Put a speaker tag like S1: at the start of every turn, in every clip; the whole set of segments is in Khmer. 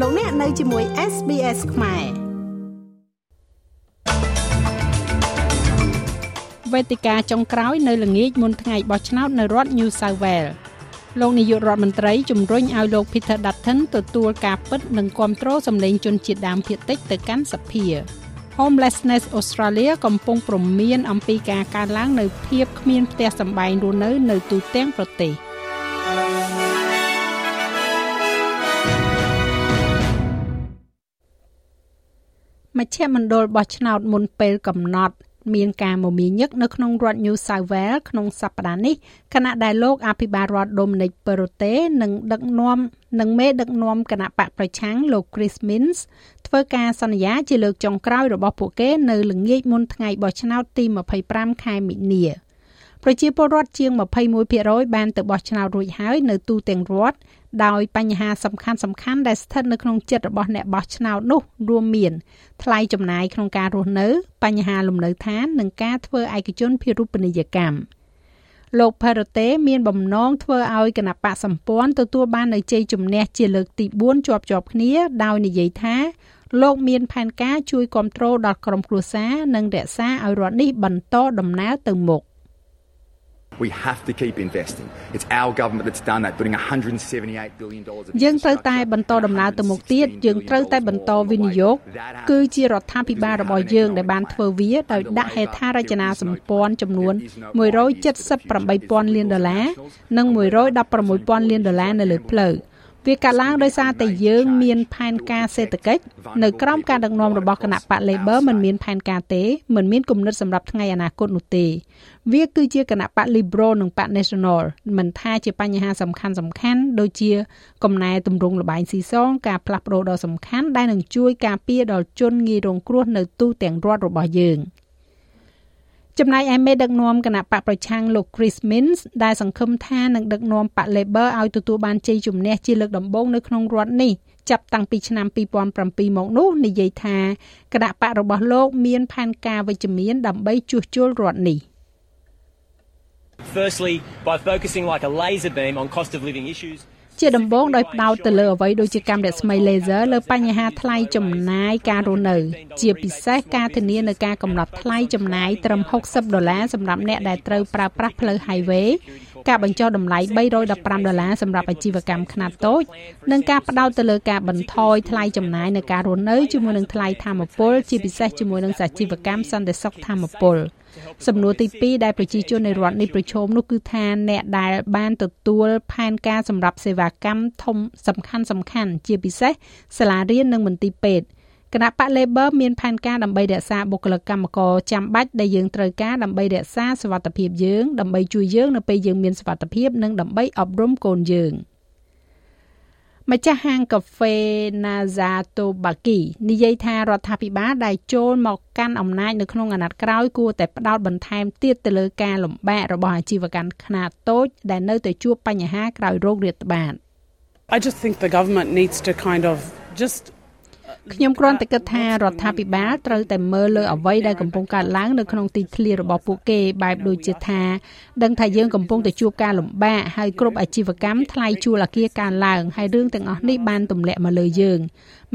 S1: លោកអ្នកនៅជាមួយ SBS ខ្មែរវេទិកាចុងក្រោយនៅល្ងាចមុនថ្ងៃបោះឆ្នោតនៅរដ្ឋ New South Wales លោកនាយករដ្ឋមន្ត្រីជំរុញឲ្យលោក Peter Dutton ទទួលការពិតនិងគ្រប់គ្រងសម្លេងជនជាតិដើមភាគតិចទៅកាន់សភា Homelessness Australia កំពុងព្រមានអំពីការកើនឡើង នៅភាពគ្មានផ្ទះសម្បែងរស់នៅនៅទូទាំងប្រទេស មជ្ឈមណ្ឌលបោះឆ្នោតមុនពេលកំណត់មានការមមាញឹកនៅក្នុងរដ្ឋ New South Wales ក្នុងសប្តាហ៍នេះខណៈដែលលោកអភិបាលរដ្ឋ Dominic Perrottet និងដឹកនាំនិងមេដឹកនាំគណៈបកប្រឆាំងលោក Chris Minns ធ្វើការសន្យាជាលើកចុងក្រោយរបស់ពួកគេនៅល្ងាចមុនថ្ងៃបោះឆ្នោតទី25ខែមិនិនាប្រជាពលរដ្ឋជាង21%បានទៅបោះឆ្នោតរួចហើយនៅទូទាំងរដ្ឋ ដោយបញ្ហាសំខាន់សំខាន់ដែលស្ថិតនៅក្នុងចិត្តរបស់អ្នកបោះឆ្នោតនោះរួមមាន ថ្លៃចំណាយក្នុងការរស់នៅ បញ្ហាលំនៅឋាននិងការធ្វើឯកជនភារូបនីយកម្មលោក Perrote មានបំណងធ្វើឲ្យគណៈបកសម្ព័ន្ធទទួលបាននូវជ័យជំនះជាលើកទី4ជាប់ជាប់គ្នាដោយនិយាយថាលោកមានផែនការជួយគ្រប់គ្រងដល់ក្រុមគ្រួសារនិងរក្សាឲ្យរដ្ឋនេះបន្តដំណើរទៅមុខ
S2: We have to keep investing. It's our government that's done that, putting 178 billion dollars
S1: យើងត្រូវតែបន្តដំណើរទៅមុខទៀតយើងត្រូវតែបន្តវិនិយោគគឺជារដ្ឋាភិបាលរបស់យើងដែលបានធ្វើវាដោយដាក់ហេដ្ឋារចនាសម្ព័ន្ធចំនួន178,000លានដុល្លារនិង116,000លានដុល្លារនៅលើផ្លូវ វាកាត់ឡើងដោយសារតែយើងមានផែនការសេដ្ឋកិច្ចនៅក្រោមការដឹកនាំរបស់គណៈបក Labor មិនមានផែនការទេមិនមានគំនិតសម្រាប់ថ្ងៃអនាគតនោះទេ វាគឺជាគណៈបក Liberal និងបក National មិនថាជាបញ្ហាសំខាន់សំខាន់ដូចជាកំណែទម្រង់លបែងស៊ីសងការផ្លាស់ប្ដូរដ៏សំខាន់ដែលនឹងជួយការពារដល់ជនងាយរងគ្រោះនៅទូទាំងរដ្ឋរបស់យើង។ ចំណែកឯមេដឹកនាំគណៈបកប្រឆាំងលោក Chris Minns ដែលសង្ឃឹមថានឹងដឹកនាំបក Labor ឲ្យទទួលបានជ័យជំនះជាលើកដំបូងនៅក្នុងរដ្ឋនេះចាប់តាំងពីឆ្នាំ2007មកនោះនិយាយថាគណៈបករបស់លោកមានផែនការវិជ្ជមានដើម្បីជួសជុលរដ្ឋនេះ
S3: Firstly by focusing like a laser beam on cost of living issues
S1: ជាដំបូងដោយផ្ដោតទៅលើអ្វីដូចជាកាំរស្មី laser លើបញ្ហាថ្លៃចំណាយការរស់នៅ ជាពិសេសការធានានៅការកំណត់ថ្លៃចំណាយត្រឹម60ដុល្លារសម្រាប់អ្នកដែលត្រូវប្រើប្រាស់ផ្លូវ highway ការបញ្ចុះតម្លៃ315ដុល្លារសម្រាប់អាជីវកម្មខ្នាតតូចនិងការផ្ដោតទៅលើការបន្ថយថ្លៃចំណាយនៅការរស់នៅជាមួយនឹងថ្លៃធម្មពលជាពិសេសជាមួយនឹងសាជីវកម្មសន្តិសុខធម្មពល។ សំណួរទី2ដែលប្រជាជននៃរដ្ឋនេះប្រឈមនោះគឺថាអ្នកដែលបានទទួលផែនការសម្រាប់សេវាកម្មធំសំខាន់សំខាន់ជាពិសេសសាលារៀននិងមន្ទីរពេទ្យគណៈបក Labor មានផែនការដើម្បីរក្សាបុគ្គលិកកម្មករចាំបាច់ដែលយើងត្រូវការដើម្បីរក្សាសុវត្ថិភាពយើងដើម្បីជួយយើងនៅពេលយើងមានសុវត្ថិភាពនិងដើម្បីអប់រំកូនយើង។ ម្ចាស់ហាងកាហ្វេ Nazato Baki និយាយថារដ្ឋាភិបាលដែលចូលមកកាន់អំណាចនៅក្នុងអាណត្តិក្រោយគួរតែផ្ដោតបន្ថែមទៀតទៅលើការលំបាករបស់អាជីវកម្មខ្នាតតូចដែលនៅតែជួបបញ្ហាក្រោយរោគរាតត្បាត
S4: I just think the government needs to kind of just
S1: ខ្ញុំគ្រាន់តែគិតថារដ្ឋាភិបាលត្រូវតែមើលលើអ្វីដែលកំពុងកើតឡើងនៅក្នុងទីធ្លារបស់ពួកគេបែបដូចជាថាដឹងថាយើងកំពុងតែជួបការលំបាកហើយគ្រប់អាជីវកម្មថ្លៃជួលអគារកើនឡើងហើយរឿងទាំងអស់នេះបានទម្លាក់មកលើយើង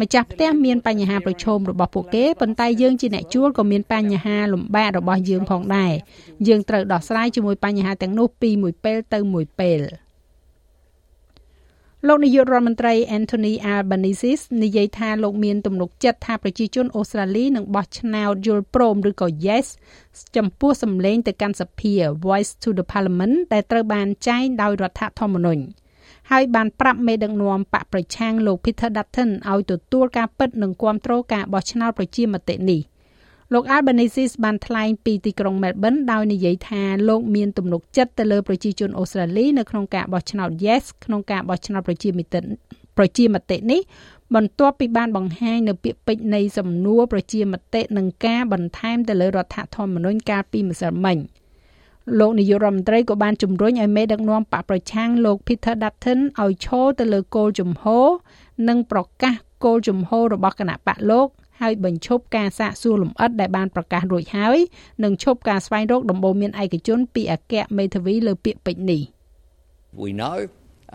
S1: ម្ចាស់ផ្ទះមានបញ្ហាប្រឈមរបស់ពួកគេប៉ុន្តែយើងជាអ្នកជួលក៏មានបញ្ហាលំបាករបស់យើងផងដែរយើងត្រូវដោះស្រាយជាមួយបញ្ហាទាំងនោះពីមួយពេលទៅមួយពេល។ លោកនាយករដ្ឋមន្ត្រី Anthony Albanese និយាយថាលោកមានទំនុកចិត្តថាប្រជាជនអូស្ត្រាលីនឹងបោះឆ្នោតយល់ព្រមឬក៏ Yes ចំពោះសម្លេងទៅកាន់សភា Voice to the Parliament ដែលត្រូវបានចែងដោយរដ្ឋធម្មនុញ្ញហើយបានប្រាប់មេដឹកនាំបកប្រឆាំងលោក Peter Dutton ឲ្យទទួលការពិតនិងគ្រប់គ្រងការបោះឆ្នោតប្រជាមតិនេះ។ លោក Albanese បានថ្លែងពីទីក្រុង Melbourne ដោយនិយាយថាលោកមានទំនុកចិត្តទៅលើប្រជាជនអូស្ត្រាលីនៅក្នុងការបោះឆ្នោត Yes ក្នុងការបោះឆ្នោតប្រជាមិត្តប្រជាមតិនេះបន្ទាប់ពីបានបង្ហាញនៅពាក្យពេចន៍នៃសំណួរប្រជាមតិនិងការបន្ថែមទៅលើរដ្ឋធម្មនុញ្ញកាលពីម្សិលមិញលោកនាយករដ្ឋមន្ត្រីក៏បានជំរុញឲ្យមេដឹកនាំបកប្រឆាំងលោក Peter Dutton ឲ្យឈរទៅលើគោលជំហរនិងប្រកាសគោលជំហររបស់គណៈបកលោក ហើយបញ្ឈប់ការសាកសួរលម្អិតដែលបានប្រកាសរួចហើយនិងឈប់ការស្វែងរកដំបូន្មានឯកជនពីអគ្គមេធាវីលើពាក្យពេចន៍នេះ
S5: We know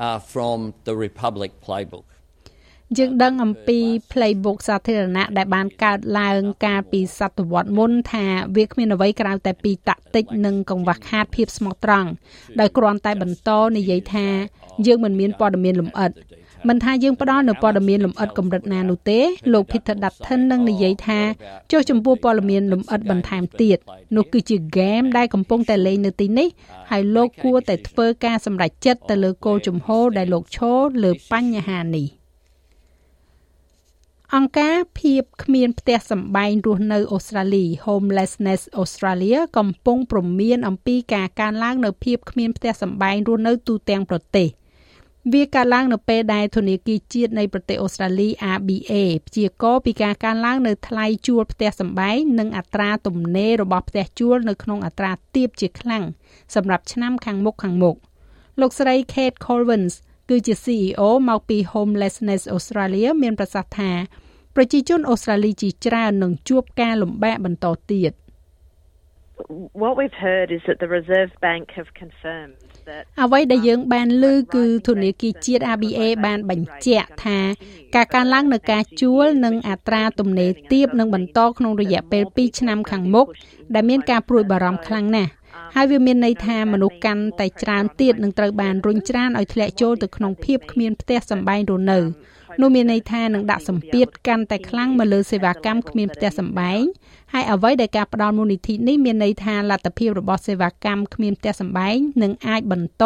S5: uh, from the Republic playbook
S1: យើងដឹងអំពី playbook សាធារណៈដែលបានកើតឡើងកាលពីសតវត្សមុនថាវាគ្មានអ្វីក្រៅតែពីតាក់ទិចនិងកង្វះខាតភាពស្មោះត្រង់ដោយគ្រាន់តែបន្តនិយាយថាយើងមិនមានព័ត៌មានលម្អិត មិនថាយើងផ្ដល់នៅព័ត៌មានលម្អិតកម្រិតណានោះទេលោក Peter Dutton នឹងនិយាយថាចុះចំពោះព័ត៌មានលម្អិតបន្ថែមទៀតនោះគឺជាហ្គេមដែលកំពុងតែលេងនៅទីនេះហើយលោកគួរតែធ្វើការសម្រេចចិត្តទៅលើគោលជំហរដែលលោកឈរលើបញ្ហានេះអង្គការភាពគ្មានផ្ទះសម្បែងរស់នៅអូស្ត្រាលី Homelessness Australia កំពុងព្រមានអំពីការកើនឡើងនៅភាពគ្មានផ្ទះសម្បែងរស់នៅទូទាំងប្រទេស។ វាកើតឡើងនៅពេលដែលធនាគារជាតិនៃប្រទេសអូស្ត្រាលី ABA ព្យាករណ៍ពីការកើនឡើងនៅថ្លៃជួលផ្ទះសម្បែងនិងអត្រាទំនេររបស់ផ្ទះជួលនៅក្នុងអត្រាទាបជាខ្លាំងសម្រាប់ឆ្នាំខាងមុខខាងមុខលោកស្រី Kate Colvins គឺជា CEO មកពី Homelessness Australia មានប្រសាសន៍ថាប្រជាជនអូស្ត្រាលីជាច្រើននឹងជួបការលំបាកបន្តទៀត
S5: What we've heard is that the Reserve Bank have confirmed
S1: អ្វីដែលយើងបានឮគឺធនាគារជាតិ ABA បានបញ្ជាក់ថា ការកើនឡើងនៃការជួលនិងអត្រាទំនេរទាបនឹងបន្តក្នុងរយៈពេល2ឆ្នាំខាងមុខដែលមានការព្រួយបារម្ភខ្លាំងណាស់ហើយវាមានន័យថាមនុស្សកាន់តែច្រើនទៀតនឹងត្រូវបានរុញច្រានឲ្យធ្លាក់ចូលទៅក្នុងភាពគ្មានផ្ទះសម្បែងរស់នៅនោះមានន័យថានឹងដាក់សម្ពាធកាន់តែខ្លាំងមកលើសេវាកម្មគ្មានផ្ទះសម្បែង ហើយអ្វីដែលការផ្ដល់មូលនិធិនេះមានន័យថាលទ្ធភាពរបស់សេវាកម្មគ្មានផ្ទះសម្បែងនឹងអាចបន្ត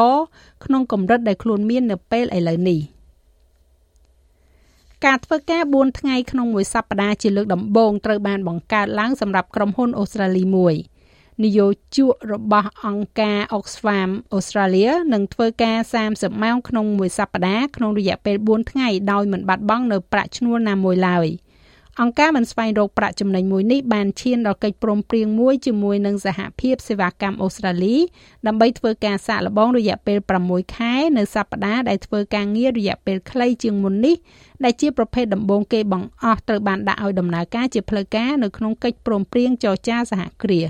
S1: ក្នុងកម្រិតដែលខ្លួនមាននៅពេលឥឡូវនេះការធ្វើការ4ថ្ងៃក្នុងមួយសប្តាហ៍ជាលើកដំបូងត្រូវបានបង្កើតឡើងសម្រាប់ក្រុមហ៊ុនអូស្ត្រាលីមួយ។នយោជករបស់អង្គការ Oxfam Australia នឹងធ្វើការ30ម៉ោងក្នុងមួយសប្តាហ៍ក្នុងរយៈពេល4ថ្ងៃដោយមិនបាត់បង់នៅប្រាក់ឈ្នួលណាមួយឡើយ អង្គការមិនស្វែងរកប្រាក់ចំណេញមួយនេះបានឈានដល់កិច្ចព្រមព្រៀងមួយជាមួយនឹងសហភាពសេវាកម្មអូស្ត្រាលីដើម្បីធ្វើការសាកល្បងរយៈពេល6ខែនៅសប្តាហ៍ដែលធ្វើការងាររយៈពេលខ្លីជាងមុននេះដែលជាប្រភេទដំបូងគេបង្អស់ត្រូវបានដាក់ឲ្យដំណើរការជាផ្លូវការនៅក្នុងកិច្ចព្រមព្រៀងចរចាសហគ្រាស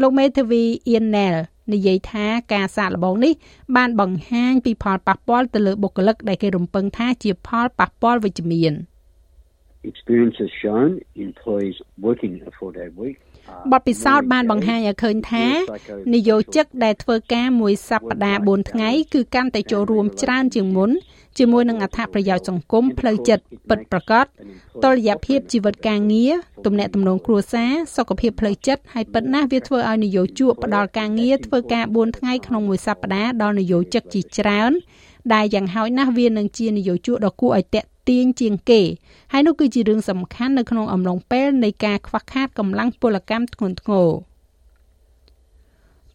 S1: លោកមេធាវីអ៊ៀនណែលនិយាយថាការសាកល្បងនេះបានបង្ហាញពីផលប៉ះពាល់ទៅលើបុគ្គលិកដែលគេរំពឹងថាជាផលប៉ះពាល់វិជ្ជមាន
S6: Experience has shown employees working a 4-day week
S1: បទពិសោធន៍បានបង្ហាញឲ្យឃើញថានយោជិកដែលធ្វើការមួយសប្តាហ៍4ថ្ងៃគឺកាន់តែចូលរួមច្រើនជាងមុនជាមួយនឹងអត្ថប្រយោជន៍សង្គមផ្លូវចិត្តពិតប្រាកដតុល្យភាពជីវិតការងារទំនាក់ទំនងគ្រួសារសុខភាពផ្លូវចិត្តហើយពិតណាស់វាធ្វើឲ្យនយោជកផ្ដល់ការងារធ្វើការ4ថ្ងៃក្នុងមួយសប្តាហ៍ដល់នយោជិកជាច្រើនដែលយ៉ាងហោចណាស់វានឹងជានយោជកដ៏គួរឲ្យតាក់ ទាញជាងគេហើយនោះគឺជារឿងសំខាន់នៅក្នុងអំឡុងពេលនៃការខ្វះខាតកម្លាំងពលកម្មធ្ងន់ធ្ងរ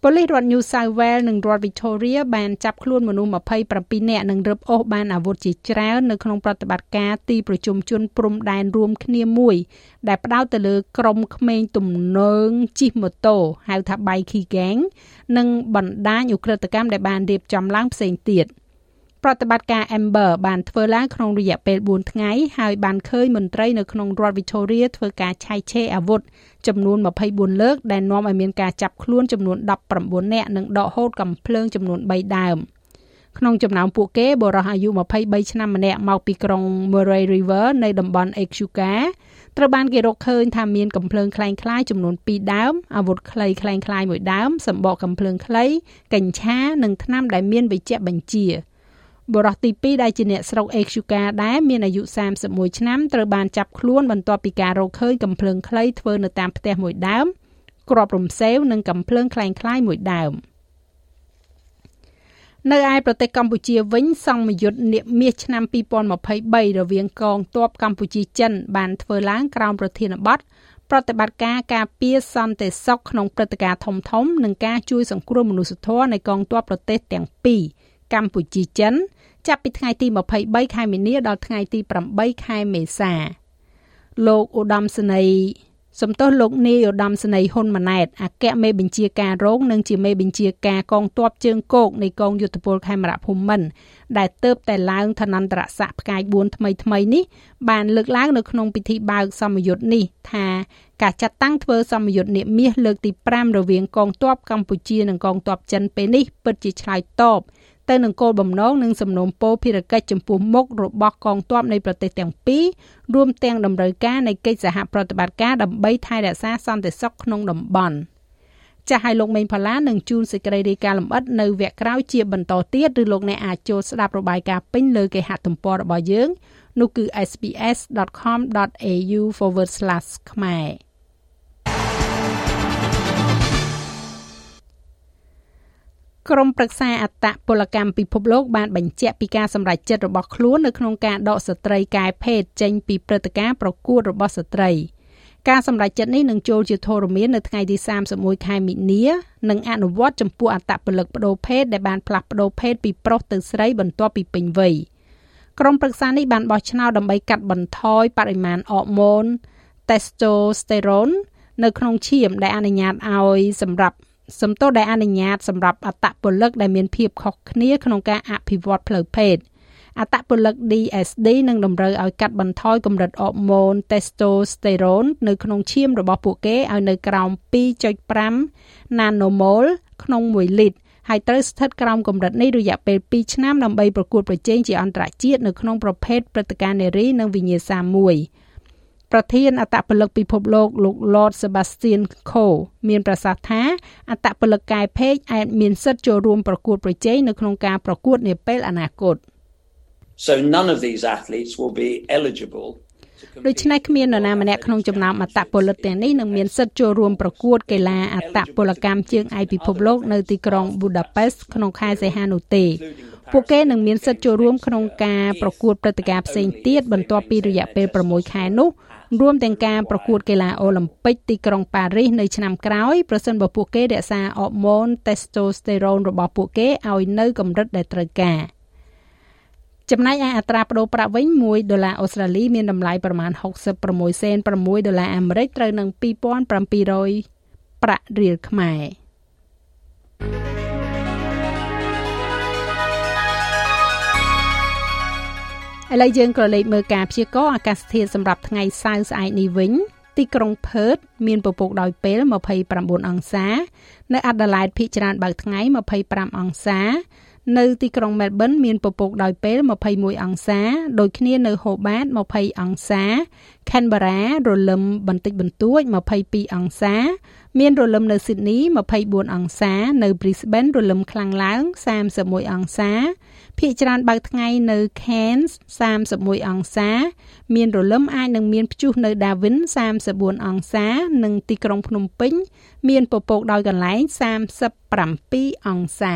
S1: ប៉ូលីសរដ្ឋ New South Wales និងរដ្ឋ Victoria បានចាប់ខ្លួនមនុស្ស27នាក់និងរឹបអូសបានអាវុធជាច្រើននៅក្នុងប្រតិបត្តិការទីប្រជុំជនព្រំដែនរួមគ្នាមួយ ដែលផ្ដោតទៅលើក្រុមក្មេងទំនើងជិះម៉ូតូហៅថា Bikie Gang និងបណ្ដាញឧក្រិដ្ឋកម្មដែលបានរៀបចំឡើងផ្សេងទៀត។ ប្រតិបត្តិការ Amber បានធ្វើឡើងក្នុងរយៈពេល4ថ្ងៃហើយបានឃើញមន្ត្រីនៅក្នុងរដ្ឋ Victoria ធ្វើការឆៃឆេរអាវុធចំនួន24លើកដែលនាំឲ្យមានការចាប់ខ្លួនចំនួន19នាក់និងដកហូតកំភ្លើងចំនួន3ដើមក្នុងចំណោមពួកគេបរិះអាយុ23ឆ្នាំម្នាក់មកពីក្រុង Murray River នៅតំបន់ Echuca ត្រូវបានគេរកឃើញថាមានកំភ្លើងคล้ายៗចំនួន2ដើមអាវុធខ្លីคล้ายៗមួយដើមសម្បកកំភ្លើងខ្លីកញ្ឆានិងថ្នាំដែលមានវេជ្ជបញ្ជា បុរសទី2ដែលជាអ្នកស្រុកអេកស៊ូកាដែរមានអាយុ31ឆ្នាំត្រូវបានចាប់ខ្លួនបន្ទាប់ពីការរកឃើញកំភ្លើងខ្លីធ្វើនៅតាមផ្ទះមួយដើមគ្រាប់រំសេវនិងកំភ្លើងคล้ายៗមួយដើមនៅឯប្រទេសកម្ពុជាវិញសង្មយុទ្ធនាគមាសឆ្នាំ2023រវាងកងទ័ពកម្ពុជាចិន បានធ្វើឡើងក្រោមប្រធានបទប្រតិបត្តិការការពារសន្តិសុខក្នុងព្រឹត្តិការណ៍ធំៗនិងការជួយសង្គ្រោះមនុស្សធម៌នៃកងទ័ពប្រទេសទាំងពីរកម្ពុជាចិន ចាប់ពីថ្ងៃទី23ខែមីនាដល់ថ្ងៃទី8ខែមេសា លោកឧត្តមសេនីយ៍សំទោសលោកនាយឧត្តមសេនីយ៍ហ៊ុនម៉ាណែតអគ្គមេបញ្ជាការរងនិងជាមេបញ្ជាការកងទ័ពជើងគោកនៃកងយុទ្ធពលខេមរៈភូមិន្ទដែលទៅបតែឡើងឋានន្តរស័ក្តិផ្កាយ4ថ្មីថ្មីនេះបានលើកឡើងនៅក្នុងពិធីបើកសមយុទ្ធនេះថាការចាត់តាំងធ្វើសមយុទ្ធនាមាសលើកទី5រវាងកងទ័ពកម្ពុជានិងកងទ័ពចិនពេលនេះពិតជាឆ្លើយតប ទៅនឹងគោលបំណងនិងសំណូមពរភារកិច្ចចំពោះមុខរបស់កងទ័ពនៃប្រទេសទាំងពីររួមទាំងតម្រូវការនៃកិច្ចសហប្រតិបត្តិការដើម្បីថែរក្សាសន្តិសុខក្នុងតំបន់ចាស់ឲ្យលោកមេងផល្លានឹងជួនសេចក្តីរាយការណ៍លម្អិតនៅវគ្គក្រោយជាបន្តទៀតឬលោកអ្នកអាចចូលស្ដាប់របាយការណ៍ពេញលើគេហទំព័ររបស់យើង នោះគឺ sbs.com.au/ ខ្មែរ ក្រមប្រឹក្សាអត្តពលកម្មពិភពលោកបានបញ្ជាក់ពីការសម្រេចចិត្តរបស់ខ្លួននៅក្នុងការដកស្ត្រីកែភេទចេញពីព្រឹត្តិការណ៍ប្រកួតរបស់ស្ត្រីការសម្រេចចិត្តនេះនឹងចូលជាធរមាននៅថ្ងៃទី31ខែមិនិនានិងអនុវត្តចំពោះអត្តពលិកបដូរភេទដែលបានផ្លាស់ប្ដូរភេទពីប្រុសទៅស្រីបន្ទាប់ពីពេញវ័យក្រុមប្រឹក្សានេះបានបោះឆ្នោតដើម្បីកាត់បន្ថយបរិមាណអរម៉ូន testosterone នៅក្នុងឈាមដែលអនុញ្ញាតឲ្យសម្រាប់ សំទោសដែលអនុញ្ញាតសម្រាប់អត្តពលិកដែលមានភាពខុសគ្នាក្នុងការអភិវឌ្ឍផ្លូវភេទអត្តពលិក DSD នឹងតម្រូវឲ្យកាត់បន្ថយកម្រិតអរម៉ូន testosterone នៅក្នុងឈាមរបស់ពួកគេឲ្យនៅក្រោម2.5 nanomole ក្នុង1លីត្រហើយត្រូវស្ថិតក្រោមកម្រិតនេះរយៈពេល2ឆ្នាំដើម្បីប្រកួតប្រជែងជាអន្តរជាតិនៅក្នុងប្រភេទព្រឹត្តិការណ៍នារីនិងវិញ្ញាសាមួយ ប្រធានអត្តពលិកពិភពលោកលោក Lord Sebastian Coe មានប្រសាសន៍ថាអត្តពលិកកែភេទអាចមានសិទ្ធិចូលរួមប្រកួតប្រជែងនៅក្នុងការប្រកួតនាពេលអនាគត
S7: So none of these athletes will be eligible
S1: ដូច្នេះគ្មាននរណាម្នាក់ក្នុងចំណោមអត្តពលិកទាំងនេះនឹងមានសិទ្ធិចូលរួមប្រកួតកីឡាអត្តពលកម្មជើងឯកពិភពលោកនៅទីក្រុង Budapest ក្នុងខែសីហានោះទេពួកគេនឹងមានសិទ្ធិចូលរួមក្នុងការប្រកួតព្រឹត្តិការណ៍ផ្សេងទៀតបន្ទាប់ពីរយៈពេល6ខែនោះរួមទាំងការប្រកួតកីឡាអូឡ িম্প ពិកទីក្រុងប៉ារីសនៅឆ្នាំក្រោយប្រសិនបើពួកគេរក្សាអរម៉ូន testosterone របស់ពួកគេឲ្យនៅកម្រិតដែលត្រូវការ ចំណែកឯអត្រាប្តូរប្រាក់វិញ1ដុល្លារអូស្ត្រាលីមានតម្លៃប្រមាណ66សេន6ដុល្លារអាមេរិកត្រូវនឹង2700ប្រាក់រៀលខ្មែរឥឡូវយើងក៏លេខមើលការព្យាករណ៍អាកាសធាតុសម្រាប់ថ្ងៃសៅរ៍ស្អែកនេះវិញទីក្រុងផឺតមានពពកដោយពេល29អង្សា នៅអាដាលេដភាគច្រើនបើកថ្ងៃ25អង្សា នៅទីក្រុងមែលប៊នមានពពកដោយពេល21អង្សា ដូចគ្នានៅហូបាត20អង្សា Canberra រលឹមបន្តិចបន្តួច22អង្សា មានរលឹមនៅ Sydney 24អង្សា នៅ Brisbane រលឹមខ្លាំងឡើង31អង្សាភាគច្រើនបើកថ្ងៃនៅ Cairns 31អង្សា មានរលឹមអាចនឹងមានព្យុះនៅ Darwin 34អង្សា និងទីក្រុងភ្នំពេញ មានពពកដោយកន្លែង37អង្សា